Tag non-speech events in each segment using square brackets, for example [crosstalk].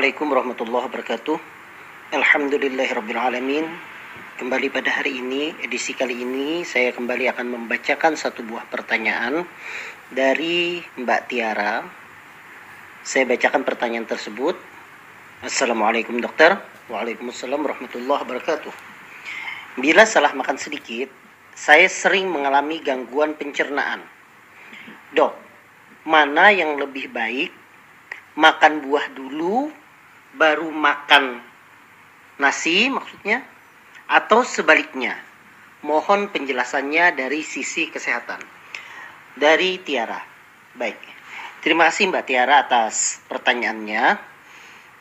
Assalamualaikum warahmatullahi wabarakatuh. Alhamdulillahirrabbilalamin. Kembali pada hari ini, edisi kali ini saya kembali akan membacakan satu buah pertanyaan dari Mbak Tiara. Saya bacakan pertanyaan tersebut. Assalamualaikum dokter. Waalaikumsalam warahmatullahi wabarakatuh. Bila salah makan sedikit, saya sering mengalami gangguan pencernaan. Dok, mana yang lebih baik makan buah dulu baru makan nasi maksudnya atau sebaliknya. Mohon penjelasannya dari sisi kesehatan. Dari Tiara. Baik. Terima kasih Mbak Tiara atas pertanyaannya.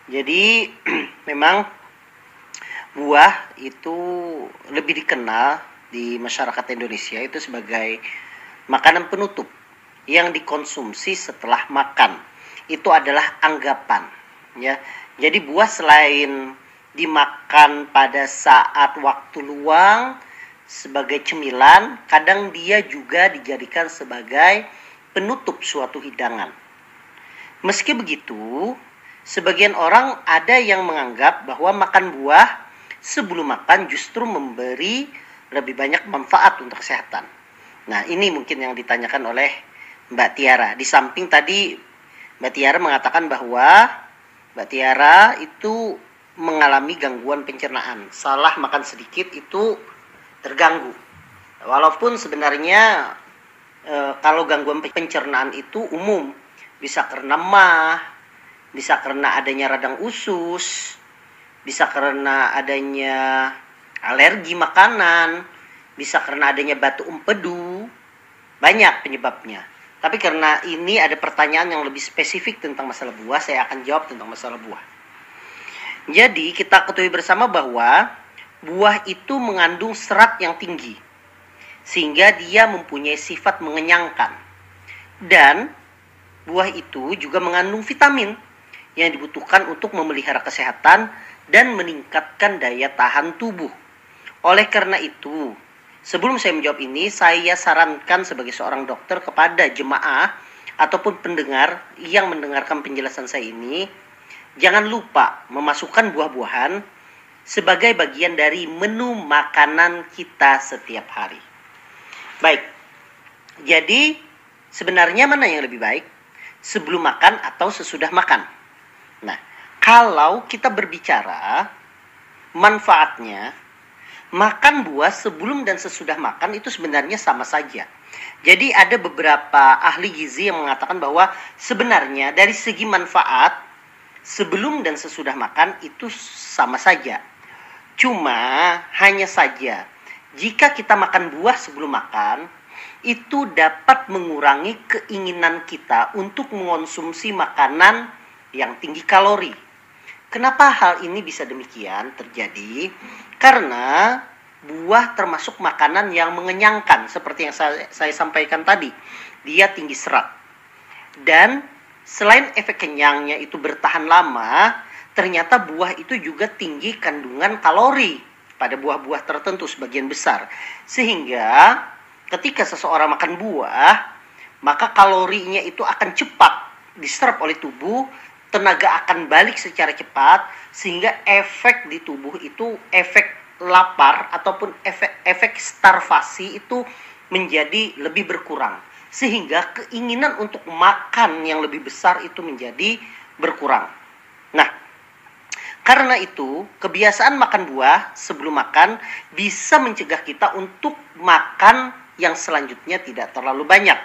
Jadi [clears throat] memang buah itu lebih dikenal di masyarakat Indonesia itu sebagai makanan penutup yang dikonsumsi setelah makan. Itu adalah anggapan ya. Jadi buah selain dimakan pada saat waktu luang sebagai cemilan, kadang dia juga dijadikan sebagai penutup suatu hidangan. Meski begitu, sebagian orang ada yang menganggap bahwa makan buah sebelum makan justru memberi lebih banyak manfaat untuk kesehatan. Nah, ini mungkin yang ditanyakan oleh Mbak Tiara. Di samping tadi Mbak Tiara mengatakan bahwa Mbak Tiara itu mengalami gangguan pencernaan. Salah makan sedikit itu terganggu. Walaupun sebenarnya e, kalau gangguan pencernaan itu umum, bisa karena mah, bisa karena adanya radang usus, bisa karena adanya alergi makanan, bisa karena adanya batu empedu, banyak penyebabnya. Tapi karena ini ada pertanyaan yang lebih spesifik tentang masalah buah, saya akan jawab tentang masalah buah. Jadi kita ketahui bersama bahwa buah itu mengandung serat yang tinggi. Sehingga dia mempunyai sifat mengenyangkan. Dan buah itu juga mengandung vitamin yang dibutuhkan untuk memelihara kesehatan dan meningkatkan daya tahan tubuh. Oleh karena itu, Sebelum saya menjawab ini, saya sarankan sebagai seorang dokter kepada jemaah ataupun pendengar yang mendengarkan penjelasan saya ini, jangan lupa memasukkan buah-buahan sebagai bagian dari menu makanan kita setiap hari. Baik, jadi sebenarnya mana yang lebih baik? Sebelum makan atau sesudah makan? Nah, kalau kita berbicara manfaatnya, makan buah sebelum dan sesudah makan itu sebenarnya sama saja. Jadi ada beberapa ahli gizi yang mengatakan bahwa sebenarnya dari segi manfaat sebelum dan sesudah makan itu sama saja. Cuma hanya saja jika kita makan buah sebelum makan itu dapat mengurangi keinginan kita untuk mengonsumsi makanan yang tinggi kalori. Kenapa hal ini bisa demikian terjadi? Karena buah termasuk makanan yang mengenyangkan seperti yang saya, saya sampaikan tadi. Dia tinggi serat. Dan selain efek kenyangnya itu bertahan lama, ternyata buah itu juga tinggi kandungan kalori pada buah-buah tertentu sebagian besar. Sehingga ketika seseorang makan buah, maka kalorinya itu akan cepat diserap oleh tubuh tenaga akan balik secara cepat sehingga efek di tubuh itu efek lapar ataupun efek efek starvasi itu menjadi lebih berkurang sehingga keinginan untuk makan yang lebih besar itu menjadi berkurang. Nah, karena itu kebiasaan makan buah sebelum makan bisa mencegah kita untuk makan yang selanjutnya tidak terlalu banyak.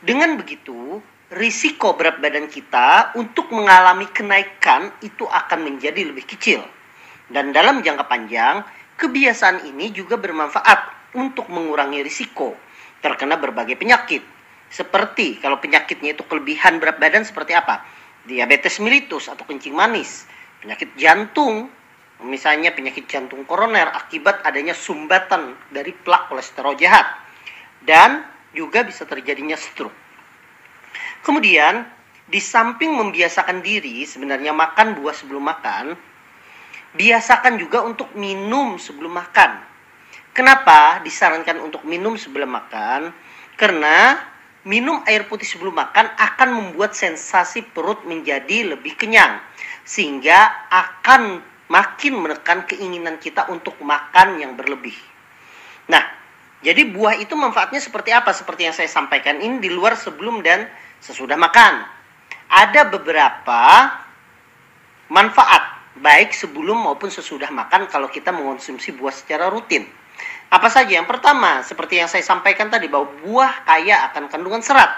Dengan begitu, risiko berat badan kita untuk mengalami kenaikan itu akan menjadi lebih kecil. Dan dalam jangka panjang, kebiasaan ini juga bermanfaat untuk mengurangi risiko terkena berbagai penyakit. Seperti kalau penyakitnya itu kelebihan berat badan seperti apa? Diabetes mellitus atau kencing manis, penyakit jantung, misalnya penyakit jantung koroner akibat adanya sumbatan dari plak kolesterol jahat. Dan juga bisa terjadinya stroke. Kemudian, di samping membiasakan diri sebenarnya makan buah sebelum makan, biasakan juga untuk minum sebelum makan. Kenapa disarankan untuk minum sebelum makan? Karena minum air putih sebelum makan akan membuat sensasi perut menjadi lebih kenyang sehingga akan makin menekan keinginan kita untuk makan yang berlebih. Nah, jadi buah itu manfaatnya seperti apa? Seperti yang saya sampaikan ini di luar sebelum dan sesudah makan. Ada beberapa manfaat baik sebelum maupun sesudah makan kalau kita mengonsumsi buah secara rutin. Apa saja? Yang pertama, seperti yang saya sampaikan tadi bahwa buah kaya akan kandungan serat.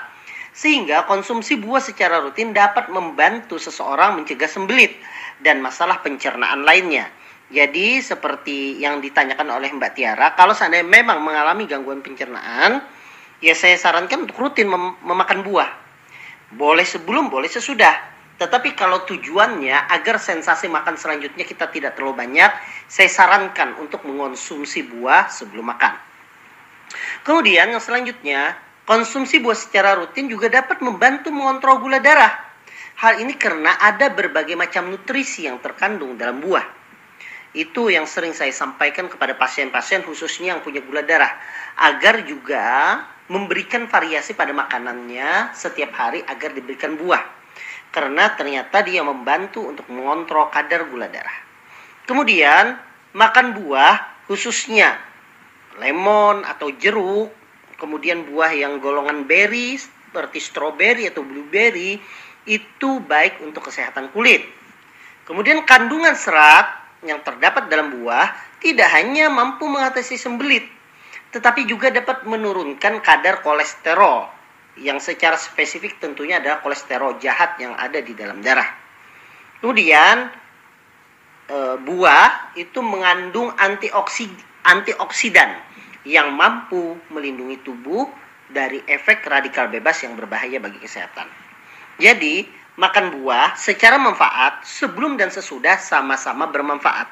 Sehingga konsumsi buah secara rutin dapat membantu seseorang mencegah sembelit dan masalah pencernaan lainnya. Jadi seperti yang ditanyakan oleh Mbak Tiara, kalau seandainya memang mengalami gangguan pencernaan, ya saya sarankan untuk rutin mem memakan buah. Boleh sebelum, boleh sesudah. Tetapi kalau tujuannya agar sensasi makan selanjutnya kita tidak terlalu banyak, saya sarankan untuk mengonsumsi buah sebelum makan. Kemudian yang selanjutnya, konsumsi buah secara rutin juga dapat membantu mengontrol gula darah. Hal ini karena ada berbagai macam nutrisi yang terkandung dalam buah. Itu yang sering saya sampaikan kepada pasien-pasien khususnya yang punya gula darah. Agar juga memberikan variasi pada makanannya setiap hari agar diberikan buah karena ternyata dia membantu untuk mengontrol kadar gula darah. Kemudian makan buah khususnya lemon atau jeruk, kemudian buah yang golongan berry seperti stroberi atau blueberry itu baik untuk kesehatan kulit. Kemudian kandungan serat yang terdapat dalam buah tidak hanya mampu mengatasi sembelit, tetapi juga dapat menurunkan kadar kolesterol yang secara spesifik tentunya adalah kolesterol jahat yang ada di dalam darah. Kemudian e, buah itu mengandung antioksidan, antioksidan yang mampu melindungi tubuh dari efek radikal bebas yang berbahaya bagi kesehatan. Jadi, makan buah secara manfaat sebelum dan sesudah sama-sama bermanfaat.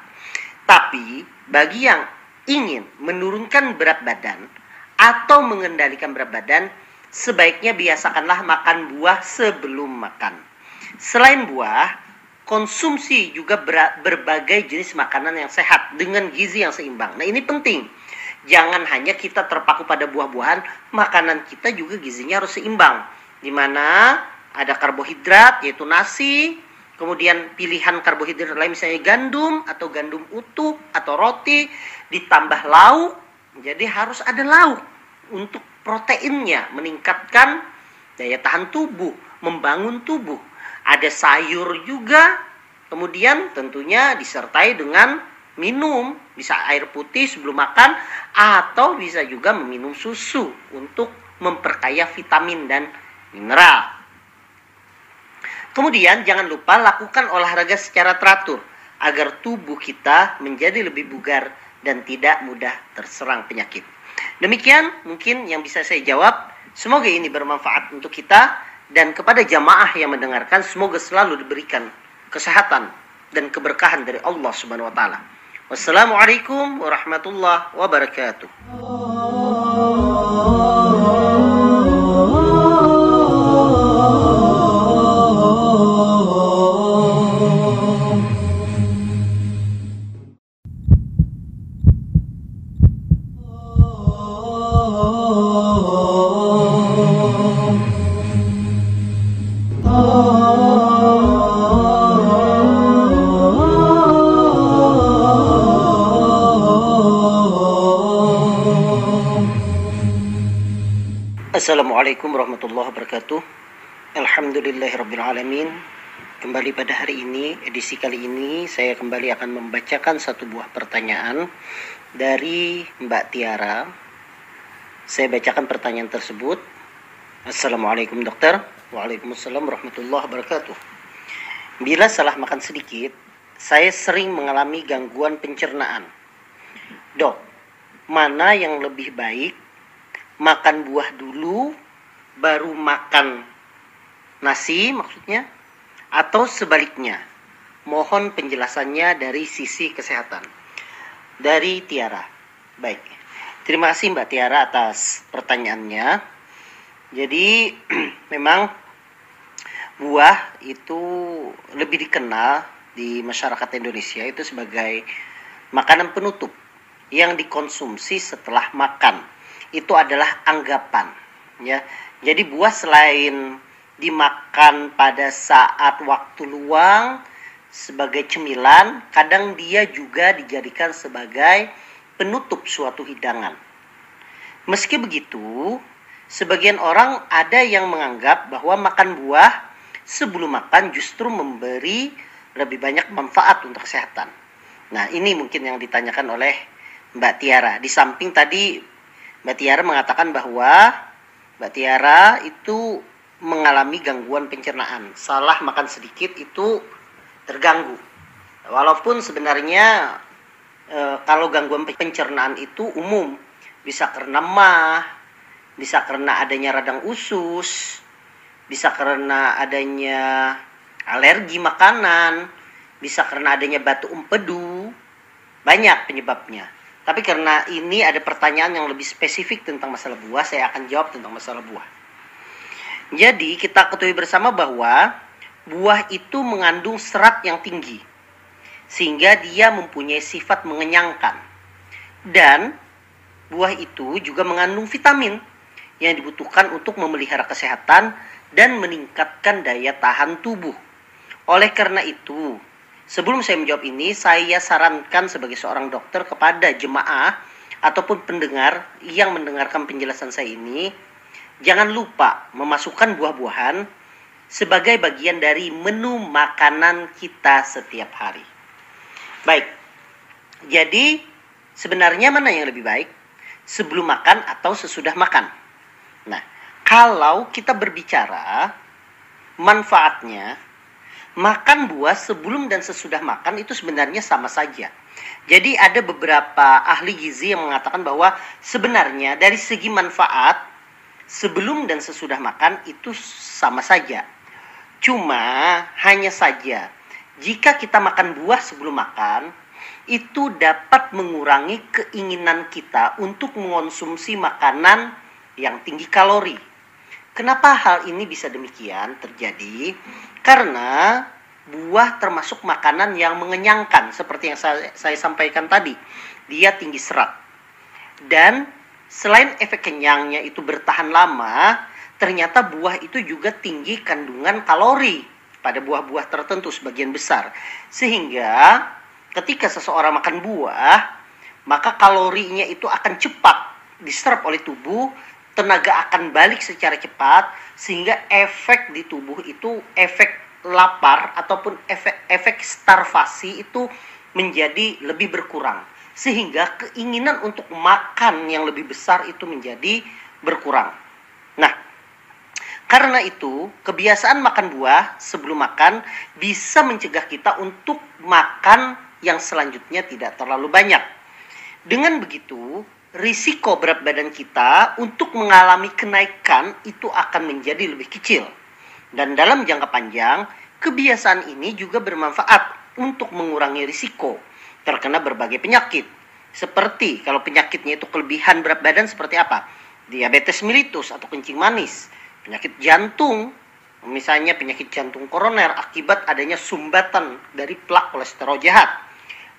Tapi bagi yang ingin menurunkan berat badan atau mengendalikan berat badan, sebaiknya biasakanlah makan buah sebelum makan. Selain buah, konsumsi juga berbagai jenis makanan yang sehat dengan gizi yang seimbang. Nah, ini penting. Jangan hanya kita terpaku pada buah-buahan, makanan kita juga gizinya harus seimbang. Di mana ada karbohidrat yaitu nasi, kemudian pilihan karbohidrat lain misalnya gandum atau gandum utuh atau roti ditambah lauk. Jadi harus ada lauk untuk proteinnya, meningkatkan daya tahan tubuh, membangun tubuh. Ada sayur juga, kemudian tentunya disertai dengan minum, bisa air putih sebelum makan, atau bisa juga meminum susu untuk memperkaya vitamin dan mineral. Kemudian jangan lupa lakukan olahraga secara teratur agar tubuh kita menjadi lebih bugar dan tidak mudah terserang penyakit. Demikian mungkin yang bisa saya jawab. Semoga ini bermanfaat untuk kita dan kepada jamaah yang mendengarkan semoga selalu diberikan kesehatan dan keberkahan dari Allah Subhanahu wa taala. Wassalamualaikum warahmatullahi wabarakatuh. Warahmatullahi wabarakatuh. Alhamdulillahirrabbilalamin Kembali pada hari ini, edisi kali ini Saya kembali akan membacakan satu buah pertanyaan Dari Mbak Tiara. Saya bacakan pertanyaan tersebut. Assalamualaikum dokter. Waalaikumsalam warahmatullahi wabarakatuh. Bila salah makan sedikit Saya sering mengalami gangguan pencernaan. Dok, mana yang lebih baik? Makan buah dulu baru makan nasi maksudnya atau sebaliknya. Mohon penjelasannya dari sisi kesehatan. Dari Tiara. Baik. Terima kasih Mbak Tiara atas pertanyaannya. Jadi [clears throat] memang buah itu lebih dikenal di masyarakat Indonesia itu sebagai makanan penutup yang dikonsumsi setelah makan. Itu adalah anggapan Ya, jadi buah selain dimakan pada saat waktu luang sebagai cemilan, kadang dia juga dijadikan sebagai penutup suatu hidangan. Meski begitu, sebagian orang ada yang menganggap bahwa makan buah sebelum makan justru memberi lebih banyak manfaat untuk kesehatan. Nah, ini mungkin yang ditanyakan oleh Mbak Tiara. Di samping tadi Mbak Tiara mengatakan bahwa Mbak Tiara itu mengalami gangguan pencernaan. Salah makan sedikit itu terganggu. Walaupun sebenarnya e, kalau gangguan pencernaan itu umum, bisa karena mah, bisa karena adanya radang usus, bisa karena adanya alergi makanan, bisa karena adanya batu empedu, banyak penyebabnya. Tapi karena ini ada pertanyaan yang lebih spesifik tentang masalah buah, saya akan jawab tentang masalah buah. Jadi kita ketahui bersama bahwa buah itu mengandung serat yang tinggi. Sehingga dia mempunyai sifat mengenyangkan. Dan buah itu juga mengandung vitamin yang dibutuhkan untuk memelihara kesehatan dan meningkatkan daya tahan tubuh. Oleh karena itu, Sebelum saya menjawab ini, saya sarankan sebagai seorang dokter kepada jemaah ataupun pendengar yang mendengarkan penjelasan saya ini, jangan lupa memasukkan buah-buahan sebagai bagian dari menu makanan kita setiap hari. Baik, jadi sebenarnya mana yang lebih baik? Sebelum makan atau sesudah makan? Nah, kalau kita berbicara manfaatnya, makan buah sebelum dan sesudah makan itu sebenarnya sama saja. Jadi ada beberapa ahli gizi yang mengatakan bahwa sebenarnya dari segi manfaat sebelum dan sesudah makan itu sama saja. Cuma hanya saja jika kita makan buah sebelum makan itu dapat mengurangi keinginan kita untuk mengonsumsi makanan yang tinggi kalori. Kenapa hal ini bisa demikian terjadi? Karena buah termasuk makanan yang mengenyangkan seperti yang saya, saya sampaikan tadi. Dia tinggi serat. Dan selain efek kenyangnya itu bertahan lama, ternyata buah itu juga tinggi kandungan kalori pada buah-buah tertentu sebagian besar. Sehingga ketika seseorang makan buah, maka kalorinya itu akan cepat diserap oleh tubuh tenaga akan balik secara cepat sehingga efek di tubuh itu efek lapar ataupun efek efek starvasi itu menjadi lebih berkurang sehingga keinginan untuk makan yang lebih besar itu menjadi berkurang. Nah, karena itu kebiasaan makan buah sebelum makan bisa mencegah kita untuk makan yang selanjutnya tidak terlalu banyak. Dengan begitu, risiko berat badan kita untuk mengalami kenaikan itu akan menjadi lebih kecil. Dan dalam jangka panjang, kebiasaan ini juga bermanfaat untuk mengurangi risiko terkena berbagai penyakit. Seperti kalau penyakitnya itu kelebihan berat badan seperti apa? Diabetes mellitus atau kencing manis, penyakit jantung, misalnya penyakit jantung koroner akibat adanya sumbatan dari plak kolesterol jahat.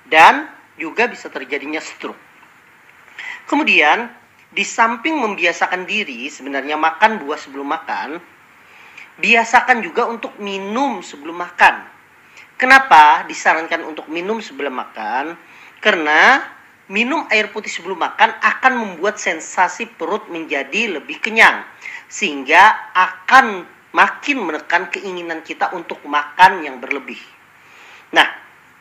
Dan juga bisa terjadinya stroke. Kemudian di samping membiasakan diri sebenarnya makan buah sebelum makan, biasakan juga untuk minum sebelum makan. Kenapa disarankan untuk minum sebelum makan? Karena minum air putih sebelum makan akan membuat sensasi perut menjadi lebih kenyang sehingga akan makin menekan keinginan kita untuk makan yang berlebih. Nah,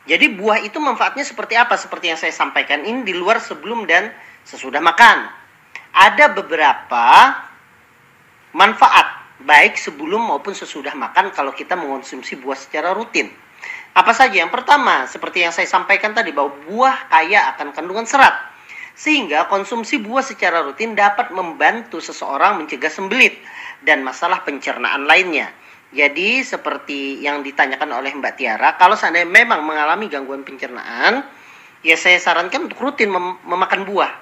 jadi buah itu manfaatnya seperti apa? Seperti yang saya sampaikan ini di luar sebelum dan sesudah makan. Ada beberapa manfaat baik sebelum maupun sesudah makan kalau kita mengonsumsi buah secara rutin. Apa saja? Yang pertama, seperti yang saya sampaikan tadi bahwa buah kaya akan kandungan serat. Sehingga konsumsi buah secara rutin dapat membantu seseorang mencegah sembelit dan masalah pencernaan lainnya. Jadi seperti yang ditanyakan oleh Mbak Tiara, kalau seandainya memang mengalami gangguan pencernaan, ya saya sarankan untuk rutin mem memakan buah.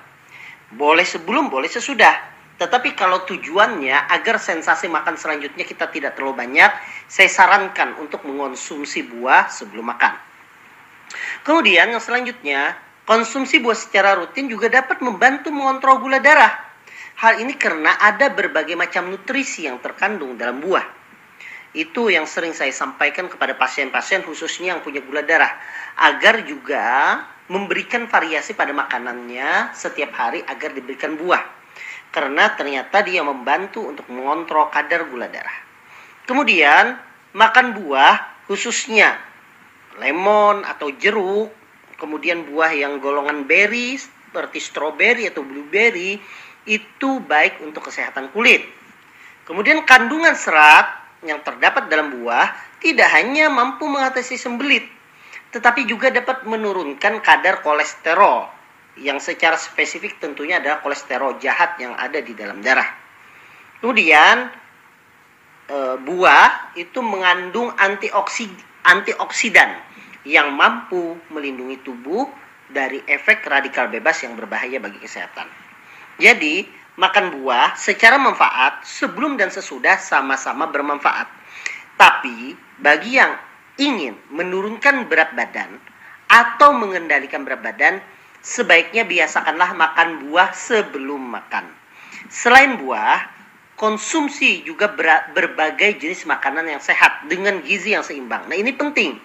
Boleh sebelum, boleh sesudah. Tetapi kalau tujuannya agar sensasi makan selanjutnya kita tidak terlalu banyak, saya sarankan untuk mengonsumsi buah sebelum makan. Kemudian yang selanjutnya, konsumsi buah secara rutin juga dapat membantu mengontrol gula darah. Hal ini karena ada berbagai macam nutrisi yang terkandung dalam buah. Itu yang sering saya sampaikan kepada pasien-pasien khususnya yang punya gula darah agar juga memberikan variasi pada makanannya setiap hari agar diberikan buah. Karena ternyata dia membantu untuk mengontrol kadar gula darah. Kemudian makan buah khususnya lemon atau jeruk, kemudian buah yang golongan berry seperti stroberi atau blueberry itu baik untuk kesehatan kulit. Kemudian kandungan serat yang terdapat dalam buah tidak hanya mampu mengatasi sembelit, tetapi juga dapat menurunkan kadar kolesterol yang secara spesifik tentunya adalah kolesterol jahat yang ada di dalam darah. Kemudian e, buah itu mengandung antioksidan yang mampu melindungi tubuh dari efek radikal bebas yang berbahaya bagi kesehatan. Jadi, makan buah secara manfaat sebelum dan sesudah sama-sama bermanfaat. Tapi, bagi yang ingin menurunkan berat badan atau mengendalikan berat badan, sebaiknya biasakanlah makan buah sebelum makan. Selain buah, konsumsi juga berbagai jenis makanan yang sehat dengan gizi yang seimbang. Nah, ini penting.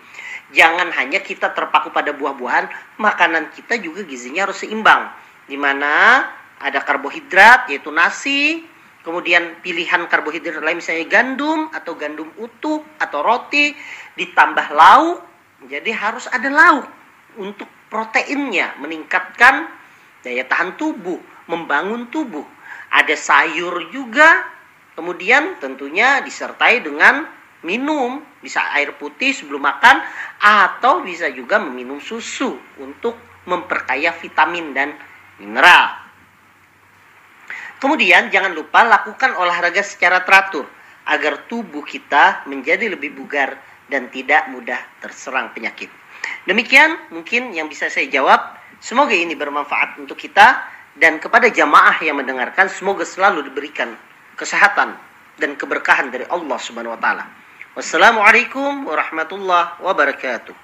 Jangan hanya kita terpaku pada buah-buahan, makanan kita juga gizinya harus seimbang. Di mana ada karbohidrat yaitu nasi, kemudian pilihan karbohidrat lain misalnya gandum atau gandum utuh atau roti, ditambah lauk. Jadi harus ada lauk untuk proteinnya meningkatkan daya tahan tubuh, membangun tubuh. Ada sayur juga, kemudian tentunya disertai dengan minum, bisa air putih sebelum makan atau bisa juga meminum susu untuk memperkaya vitamin dan mineral. Kemudian jangan lupa lakukan olahraga secara teratur agar tubuh kita menjadi lebih bugar dan tidak mudah terserang penyakit. Demikian mungkin yang bisa saya jawab. Semoga ini bermanfaat untuk kita dan kepada jamaah yang mendengarkan semoga selalu diberikan kesehatan dan keberkahan dari Allah Subhanahu wa taala. Wassalamualaikum warahmatullahi wabarakatuh.